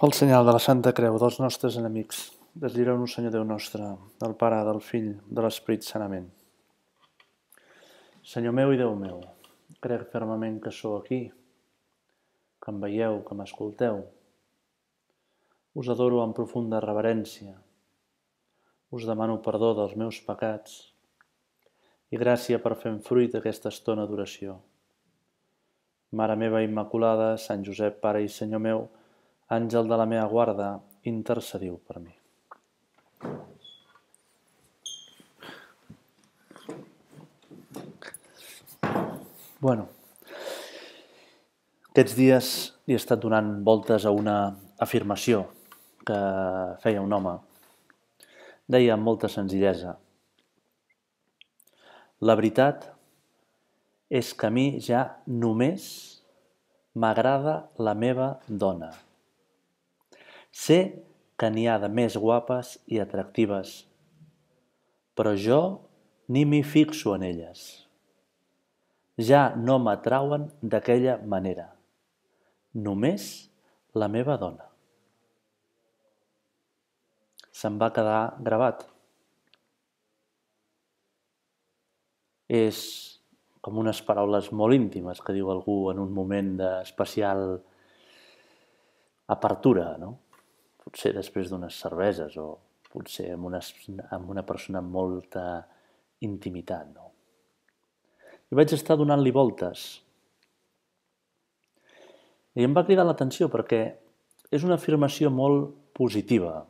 Pel senyal de la Santa Creu dels nostres enemics, deslliureu-nos, Senyor Déu nostre, del Pare, del Fill, de l'Esperit sanament. Senyor meu i Déu meu, crec fermament que sou aquí, que em veieu, que m'escolteu. Us adoro amb profunda reverència. Us demano perdó dels meus pecats i gràcia per fer fruit aquesta estona d'oració. Mare meva Immaculada, Sant Josep, Pare i Senyor meu, Àngel de la meva guarda, intercediu per mi. Bueno, aquests dies he estat donant voltes a una afirmació que feia un home. Deia amb molta senzillesa. La veritat és que a mi ja només m'agrada la meva dona. Sé que n'hi ha de més guapes i atractives, però jo ni m'hi fixo en elles. Ja no m'atrauen d'aquella manera. Només la meva dona. Se'm va quedar gravat. És com unes paraules molt íntimes que diu algú en un moment d'especial apertura, no? Potser després d'unes cerveses o potser amb una, amb una persona amb molta intimitat. No? I vaig estar donant-li voltes. I em va cridar l'atenció perquè és una afirmació molt positiva,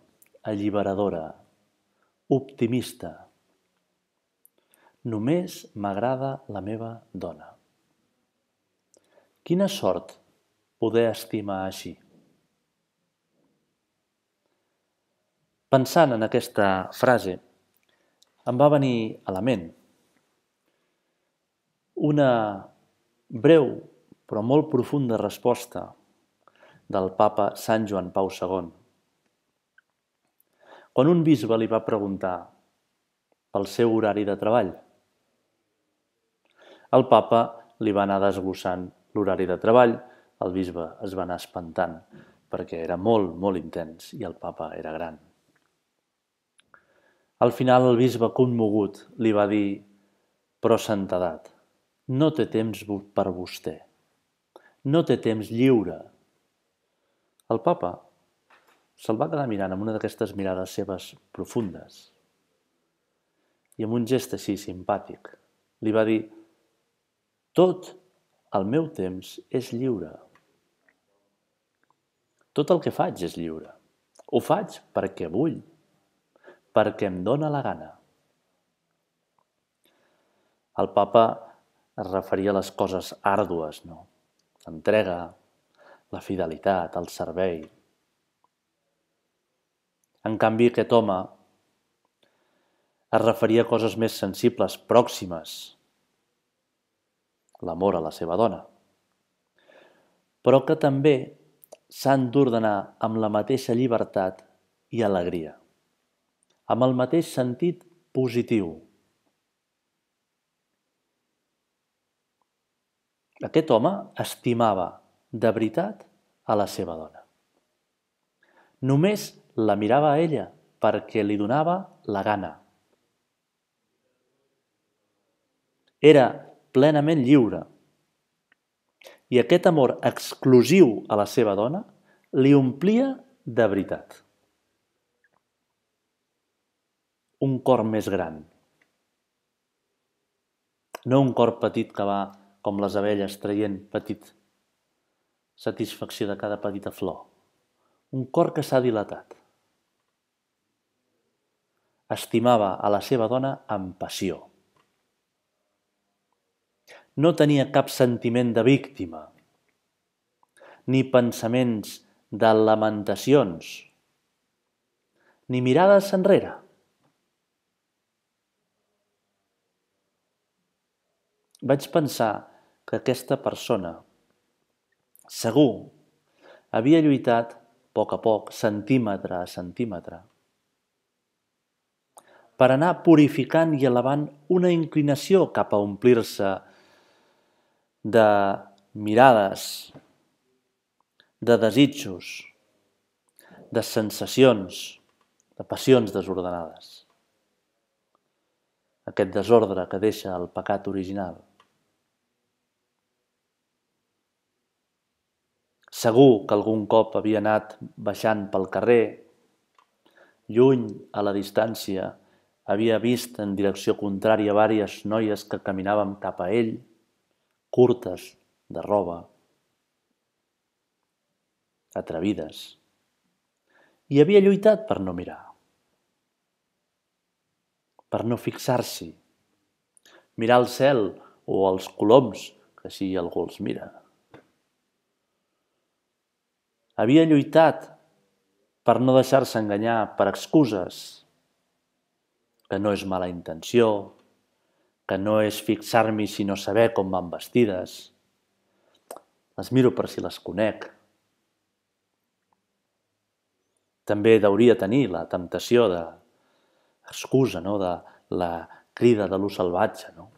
alliberadora, optimista. Només m'agrada la meva dona. Quina sort poder estimar així. Pensant en aquesta frase, em va venir a la ment una breu però molt profunda resposta del papa Sant Joan Pau II. Quan un bisbe li va preguntar pel seu horari de treball, el papa li va anar desglossant l'horari de treball, el bisbe es va anar espantant perquè era molt, molt intens i el papa era gran. Al final el bisbe commogut li va dir «Però santedat, no té temps per vostè. No té temps lliure». El papa se'l va quedar mirant amb una d'aquestes mirades seves profundes i amb un gest així simpàtic li va dir «Tot el meu temps és lliure. Tot el que faig és lliure. Ho faig perquè vull perquè em dóna la gana. El papa es referia a les coses àrdues, no? L'entrega, la fidelitat, el servei. En canvi, aquest home es referia a coses més sensibles, pròximes, l'amor a la seva dona, però que també s'han d'ordenar amb la mateixa llibertat i alegria amb el mateix sentit positiu. Aquest home estimava de veritat a la seva dona. Només la mirava a ella perquè li donava la gana. Era plenament lliure. I aquest amor exclusiu a la seva dona li omplia de veritat un cor més gran. No un cor petit que va com les abelles traient petit satisfacció de cada petita flor. Un cor que s'ha dilatat. Estimava a la seva dona amb passió. No tenia cap sentiment de víctima, ni pensaments de lamentacions, ni mirades enrere. Vaig pensar que aquesta persona segur havia lluitat a poc a poc, centímetre a centímetre, per anar purificant i elevant una inclinació cap a omplir-se de mirades, de desitjos, de sensacions, de passions desordenades. Aquest desordre que deixa el pecat original. Segur que algun cop havia anat baixant pel carrer, lluny a la distància, havia vist en direcció contrària vàries noies que caminàvem cap a ell, curtes, de roba, atrevides. I havia lluitat per no mirar, per no fixar-s'hi, mirar el cel o els coloms, que així algú els mira. Havia lluitat per no deixar-se enganyar per excuses, que no és mala intenció, que no és fixar-m'hi si no saber com van vestides. Les miro per si les conec. També hauria tenir la temptació de excusa, no? de la crida de l'ús salvatge, no?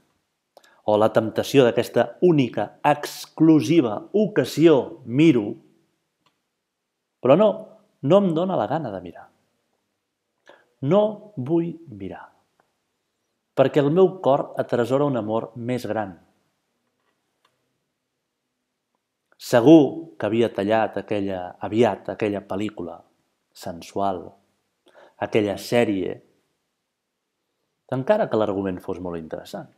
o la temptació d'aquesta única, exclusiva ocasió, miro, però no, no em dóna la gana de mirar. No vull mirar. Perquè el meu cor atresora un amor més gran. Segur que havia tallat aquella, aviat aquella pel·lícula sensual, aquella sèrie, encara que l'argument fos molt interessant.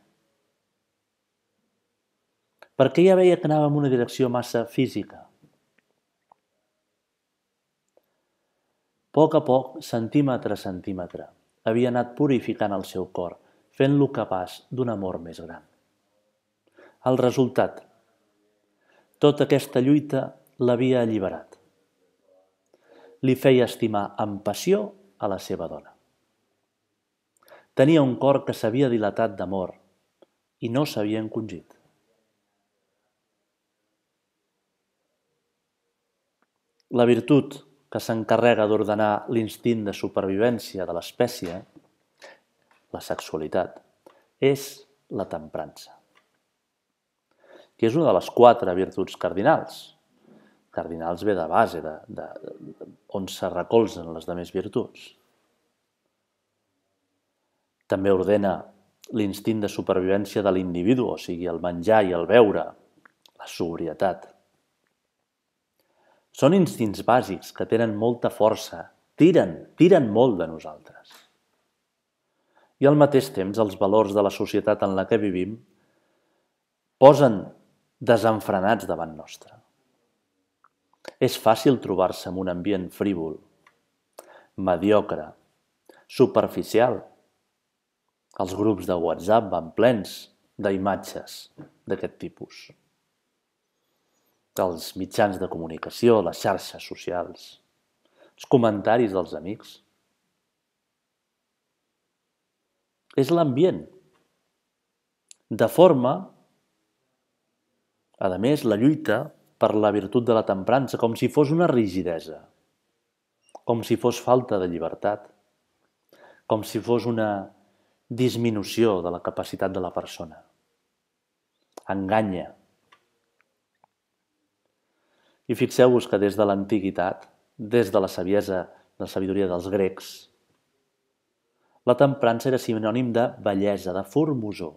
Perquè ja veia que anava en una direcció massa física, poc a poc, centímetre a centímetre, havia anat purificant el seu cor, fent-lo capaç d'un amor més gran. El resultat. Tota aquesta lluita l'havia alliberat. Li feia estimar amb passió a la seva dona. Tenia un cor que s'havia dilatat d'amor i no s'havia encongit. La virtut que s'encarrega d'ordenar l'instint de supervivència de l'espècie, la sexualitat, és la temprança, que és una de les quatre virtuts cardinals. Cardinals ve de base, de, de, de, on se recolzen les demés virtuts. També ordena l'instint de supervivència de l'individu, o sigui, el menjar i el beure, la sobrietat. Són instints bàsics que tenen molta força, tiren, tiren molt de nosaltres. I al mateix temps els valors de la societat en la que vivim posen desenfrenats davant nostre. És fàcil trobar-se en un ambient frívol, mediocre, superficial. Els grups de WhatsApp van plens d'imatges d'aquest tipus dels mitjans de comunicació, les xarxes socials, els comentaris dels amics. És l'ambient. De forma, a més, la lluita per la virtut de la temprança, com si fos una rigidesa, com si fos falta de llibertat, com si fos una disminució de la capacitat de la persona. Enganya, i fixeu-vos que des de l'antiguitat, des de la saviesa, de la sabidoria dels grecs, la temprança era sinònim de bellesa, de formosor.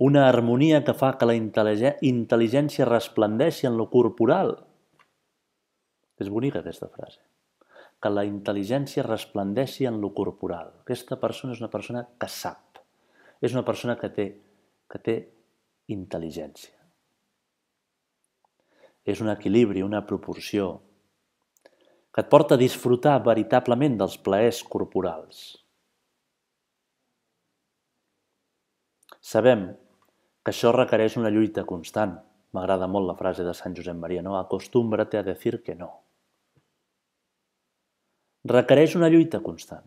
Una harmonia que fa que la intel·ligència resplendeixi en lo corporal. És bonica aquesta frase. Que la intel·ligència resplendeixi en lo corporal. Aquesta persona és una persona que sap. És una persona que té, que té intel·ligència és un equilibri, una proporció, que et porta a disfrutar veritablement dels plaers corporals. Sabem que això requereix una lluita constant. M'agrada molt la frase de Sant Josep Maria, no? Acostúmbrate a decir que no. Requereix una lluita constant.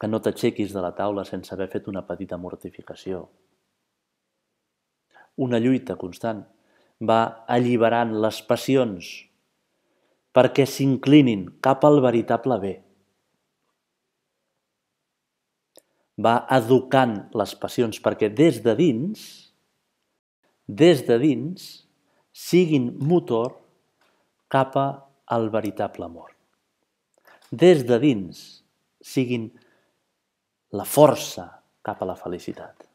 Que no t'aixequis de la taula sense haver fet una petita mortificació. Una lluita constant va alliberant les passions perquè s'inclinin cap al veritable bé. Va educant les passions perquè des de dins, des de dins, siguin motor cap a el veritable amor. Des de dins siguin la força cap a la felicitat.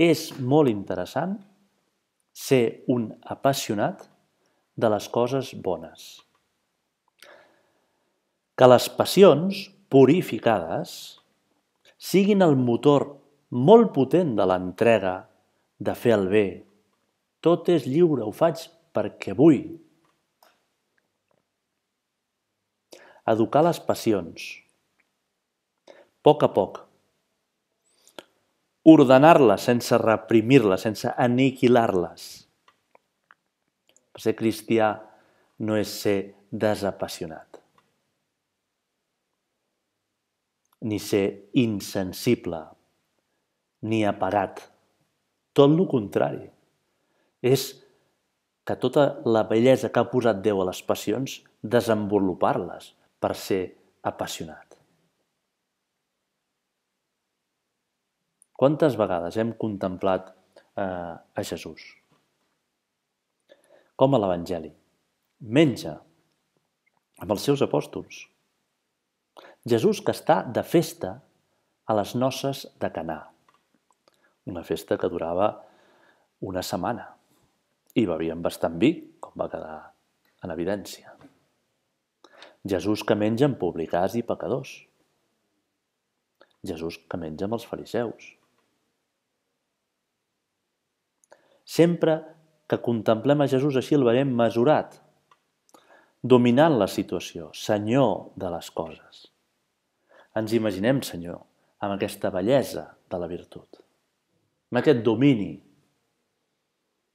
És molt interessant ser un apassionat de les coses bones. Que les passions purificades siguin el motor molt potent de l'entrega de fer el bé. Tot és lliure, ho faig perquè vull. Educar les passions. Poc a poc. Ordenar-les sense reprimir-les, sense aniquilar-les. Ser cristià no és ser desapassionat, ni ser insensible, ni apagat. Tot el contrari. És que tota la bellesa que ha posat Déu a les passions, desenvolupar-les per ser apassionat. Quantes vegades hem contemplat eh, a Jesús? Com a l'Evangeli. Menja amb els seus apòstols. Jesús que està de festa a les noces de Canà. Una festa que durava una setmana i bevien bastant vi, com va quedar en evidència. Jesús que menja amb publicars i pecadors. Jesús que menja amb els fariseus. Sempre que contemplem a Jesús així el veiem mesurat, dominant la situació, senyor de les coses. Ens imaginem, Senyor, amb aquesta bellesa de la virtut, amb aquest domini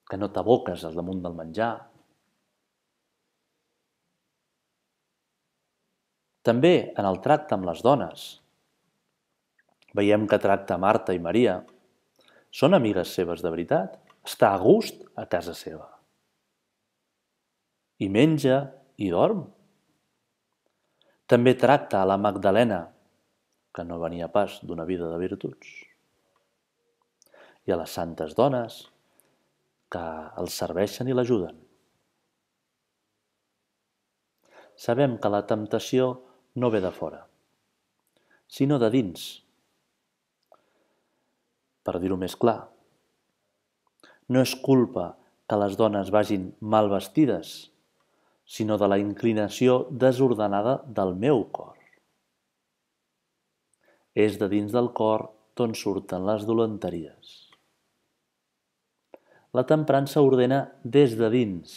que no t'aboques al damunt del menjar. També en el tracte amb les dones. Veiem que tracta Marta i Maria. Són amigues seves de veritat? Està a gust a casa seva. I menja i dorm. També tracta a la Magdalena, que no venia pas d'una vida de virtuts. I a les santes dones, que el serveixen i l'ajuden. Sabem que la temptació no ve de fora, sinó de dins. Per dir-ho més clar, no és culpa que les dones vagin mal vestides, sinó de la inclinació desordenada del meu cor. És de dins del cor d'on surten les dolenteries. La temprança ordena des de dins.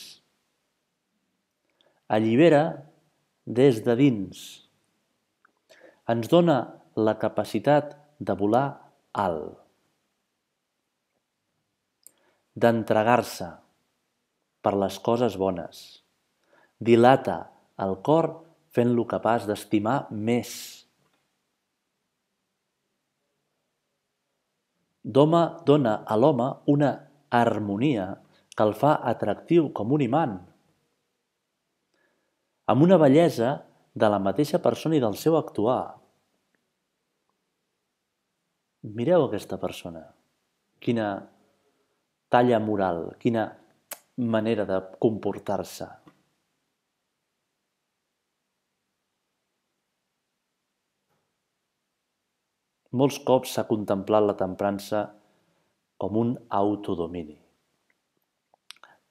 Allibera des de dins. Ens dona la capacitat de volar alt d'entregar-se per les coses bones. Dilata el cor fent-lo capaç d'estimar més. Doma dona a l'home una harmonia que el fa atractiu com un imant, amb una bellesa de la mateixa persona i del seu actuar. Mireu aquesta persona. Quina talla moral, quina manera de comportar-se. Molts cops s'ha contemplat la temprança com un autodomini.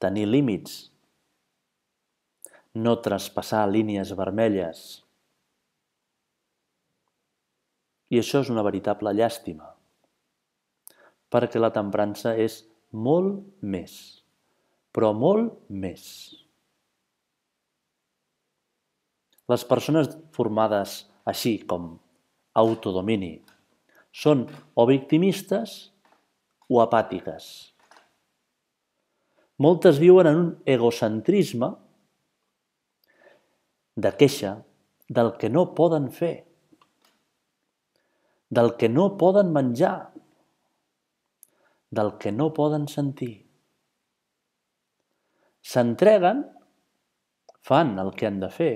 Tenir límits, no traspassar línies vermelles. I això és una veritable llàstima, perquè la temprança és molt més, però molt més. Les persones formades així com autodomini són o victimistes o apàtiques. Moltes viuen en un egocentrisme de queixa del que no poden fer, del que no poden menjar, del que no poden sentir. S'entreguen, fan el que han de fer,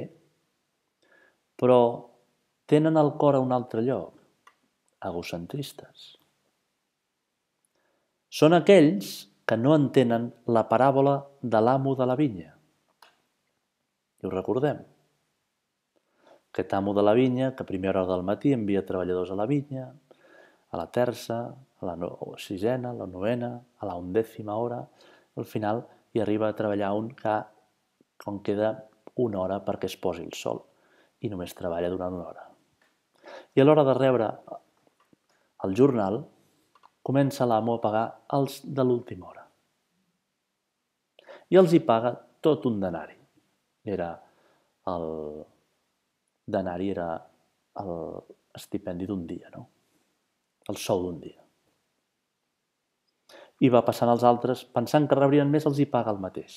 però tenen el cor a un altre lloc, egocentristes. Són aquells que no entenen la paràbola de l'amo de la vinya. I ho recordem. Aquest amo de la vinya, que a primera hora del matí envia treballadors a la vinya, a la terça, a la sisena, a la novena, a la undècima hora, al final hi arriba a treballar un que, quan queda una hora perquè es posi el sol i només treballa durant una hora. I a l'hora de rebre el jornal, comença l'amo a pagar els de l'última hora. I els hi paga tot un denari. Era el denari era l'estipendi d'un dia, no? El sou d'un dia. I va passant als altres, pensant que rebrien més, els hi paga el mateix.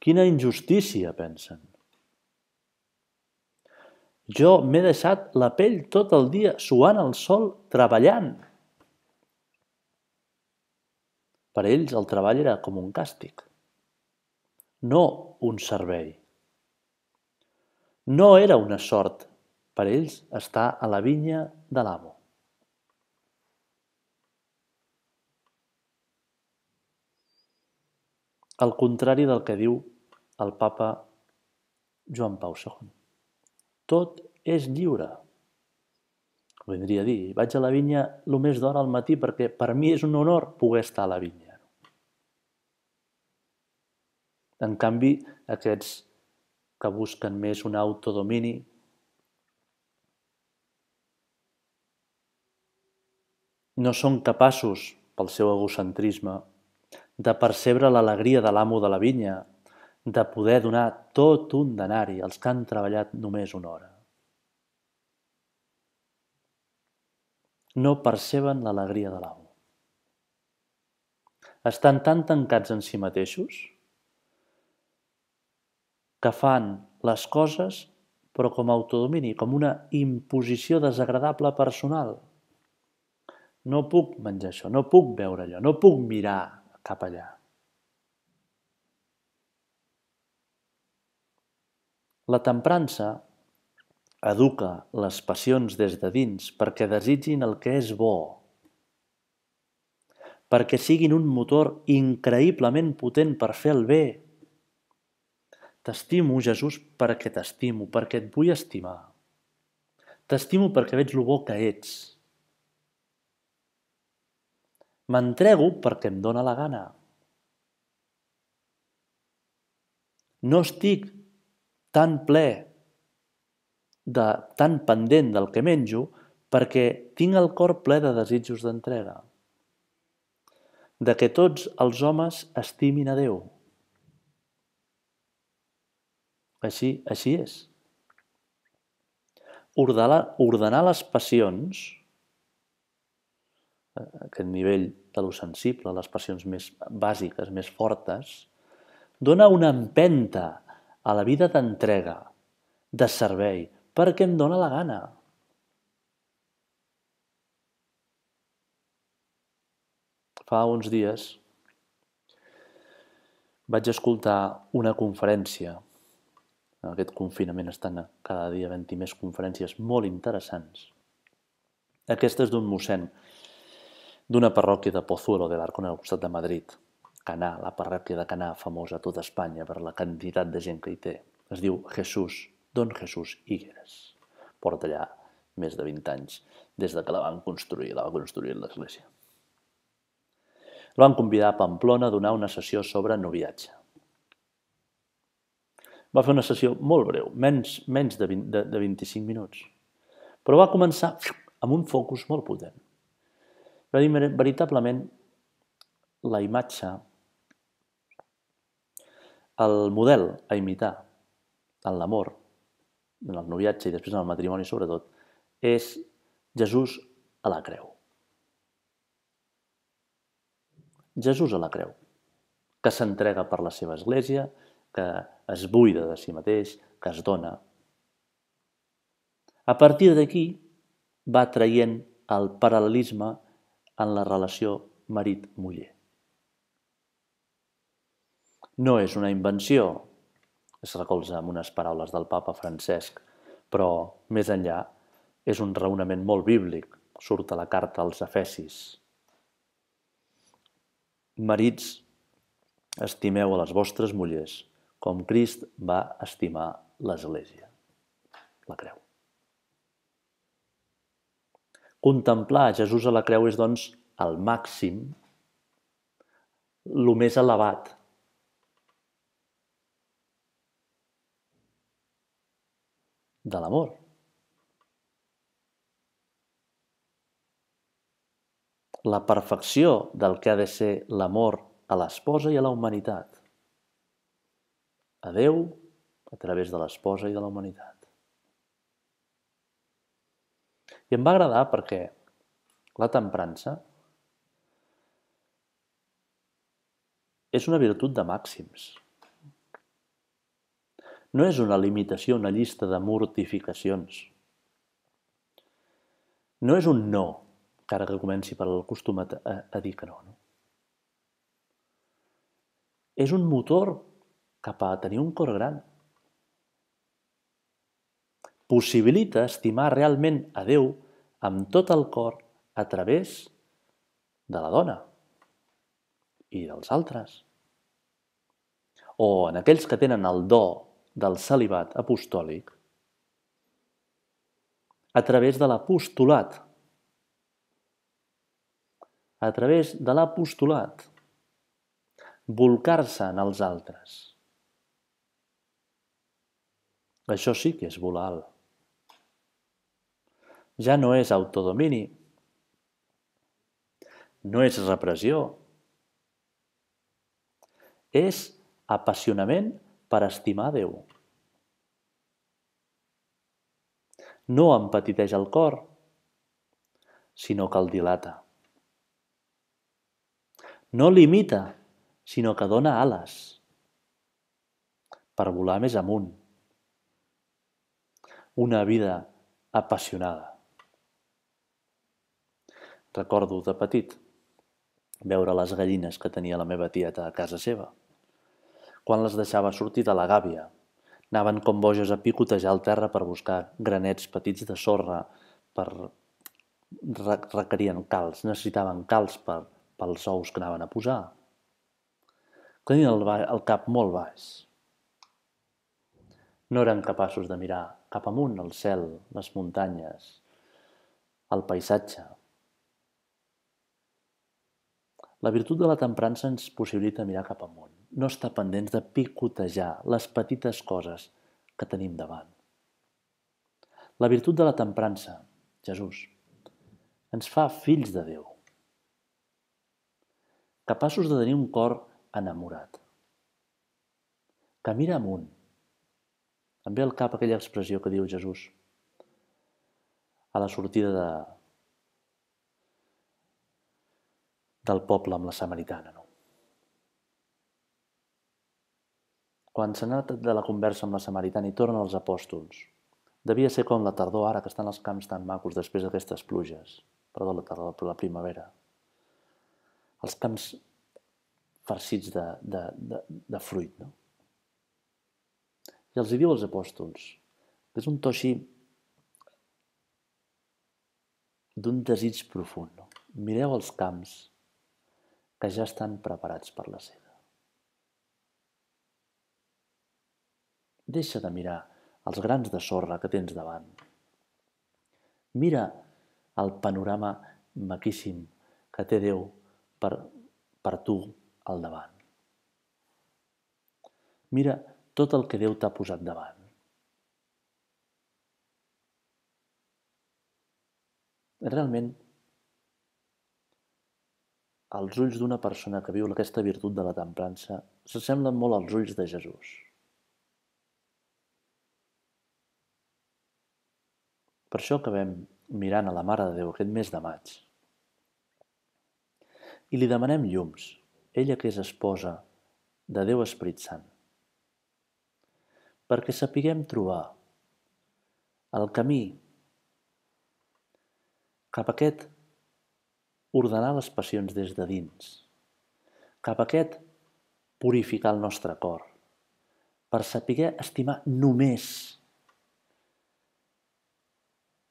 Quina injustícia, pensen. Jo m'he deixat la pell tot el dia suant al sol, treballant. Per ells el treball era com un càstig, no un servei. No era una sort per ells estar a la vinya de l'amo. Al contrari del que diu el papa Joan Pau II. Tot és lliure. Vindria a dir, vaig a la vinya el més d'hora al matí perquè per mi és un honor poder estar a la vinya. En canvi, aquests que busquen més un autodomini no són capaços, pel seu egocentrisme, de percebre l'alegria de l'amo de la vinya, de poder donar tot un denari als que han treballat només una hora. No perceben l'alegria de l'amo. Estan tan tancats en si mateixos que fan les coses però com a autodomini, com una imposició desagradable personal. No puc menjar això, no puc veure allò, no puc mirar cap allà. La temprança educa les passions des de dins perquè desitgin el que és bo, perquè siguin un motor increïblement potent per fer el bé. T'estimo, Jesús, perquè t'estimo, perquè et vull estimar. T'estimo perquè veig lo bo que ets. M'entrego perquè em dóna la gana. No estic tan ple, de, tan pendent del que menjo, perquè tinc el cor ple de desitjos d'entrega. De que tots els homes estimin a Déu. Així, així és. Ordenar, ordenar les passions aquest nivell de lo sensible, les passions més bàsiques, més fortes, dona una empenta a la vida d'entrega, de servei, perquè em dóna la gana. Fa uns dies vaig escoltar una conferència. En aquest confinament estan cada dia havent-hi més conferències molt interessants. Aquestes d'un mossèn d'una parròquia de Pozuelo de l'Arcona al costat de Madrid. Canà, la parròquia de Canà, famosa a tota Espanya per la quantitat de gent que hi té. Es diu Jesús, Don Jesús Higueras. Porta allà més de 20 anys, des de que la van construir, la va construir l'església. La van convidar a Pamplona a donar una sessió sobre noviatge. Va fer una sessió molt breu, menys, menys de, 20, de, de 25 minuts. Però va començar amb un focus molt potent però veritablement la imatge, el model a imitar en l'amor, en el noviatge i després en el matrimoni sobretot, és Jesús a la creu. Jesús a la creu, que s'entrega per la seva església, que es buida de si mateix, que es dona. A partir d'aquí va traient el paral·lelisme en la relació marit-muller. No és una invenció, es recolza amb unes paraules del papa Francesc, però més enllà és un raonament molt bíblic, surt a la carta als Efesis. Marits, estimeu a les vostres mullers com Crist va estimar l'Església, la creu. Contemplar Jesús a la creu és, doncs, el màxim, el més elevat de l'amor. La perfecció del que ha de ser l'amor a l'esposa i a la humanitat. A Déu a través de l'esposa i de la humanitat. I em va agradar perquè la temprança és una virtut de màxims. No és una limitació, una llista de mortificacions. No és un no, encara que comenci per el costum a, a, a dir que no, no. És un motor cap a tenir un cor gran. Possibilita estimar realment a Déu amb tot el cor a través de la dona i dels altres. O en aquells que tenen el do del celibat apostòlic, a través de l'apostolat. A través de l'apostolat. Volcar-se en els altres. Això sí que és volar alt. Ja no és autodomini, no és repressió, és apassionament per estimar Déu. No empetiteix el cor, sinó que el dilata. No limita, sinó que dona ales per volar més amunt. Una vida apassionada. Recordo de petit veure les gallines que tenia la meva tieta a casa seva. Quan les deixava sortir de la gàbia, anaven com boges a picotejar el terra per buscar granets petits de sorra, per... requerien calç, necessitaven calç per, pels ous que anaven a posar. Tenien el, el cap molt baix. No eren capaços de mirar cap amunt, el cel, les muntanyes, el paisatge, la virtut de la temprança ens possibilita mirar cap amunt, no estar pendents de picotejar les petites coses que tenim davant. La virtut de la temprança, Jesús, ens fa fills de Déu, capaços de tenir un cor enamorat, que mira amunt. Em ve al cap aquella expressió que diu Jesús a la sortida de, del poble amb la samaritana. No? Quan s'ha anat de la conversa amb la samaritana i tornen els apòstols, devia ser com la tardor ara que estan els camps tan macos després d'aquestes pluges. Perdó, la tardor, però la primavera. Els camps farcits de, de, de, de fruit, no? I els hi diu als apòstols, és un to així d'un desig profund. No? Mireu els camps que ja estan preparats per la seda. Deixa de mirar els grans de sorra que tens davant. Mira el panorama maquíssim que té Déu per, per tu al davant. Mira tot el que Déu t'ha posat davant. Realment, els ulls d'una persona que viu aquesta virtut de la temprança s'assemblen molt als ulls de Jesús. Per això acabem mirant a la Mare de Déu aquest mes de maig. I li demanem llums, ella que és esposa de Déu Esperit Sant, perquè sapiguem trobar el camí cap a aquest ordenar les passions des de dins, cap a aquest purificar el nostre cor, per saber estimar només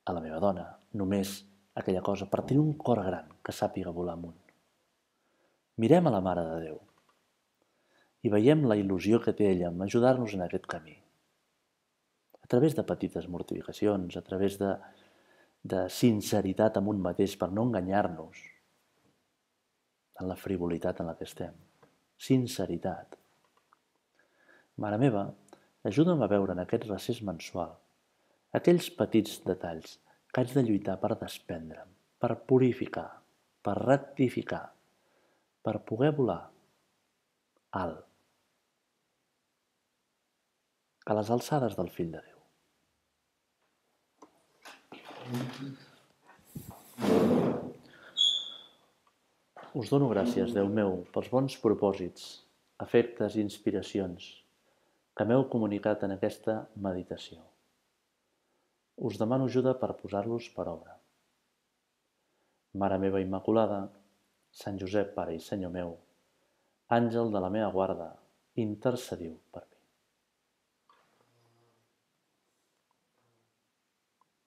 a la meva dona, només aquella cosa, per tenir un cor gran que sàpiga volar amunt. Mirem a la Mare de Déu. i veiem la il·lusió que té ella en ajudar-nos en aquest camí. A través de petites mortificacions, a través de, de sinceritat amb un mateix per no enganyar-nos en la frivolitat en la que estem. Sinceritat. Mare meva, ajuda'm a veure en aquest recés mensual aquells petits detalls que haig de lluitar per desprendre'm, per purificar, per rectificar, per poder volar alt, a les alçades del fill de Déu. Us dono gràcies, Déu meu, pels bons propòsits, efectes i inspiracions que m'heu comunicat en aquesta meditació. Us demano ajuda per posar-los per obra. Mare meva Immaculada, Sant Josep, Pare i Senyor meu, àngel de la meva guarda, intercediu per mi.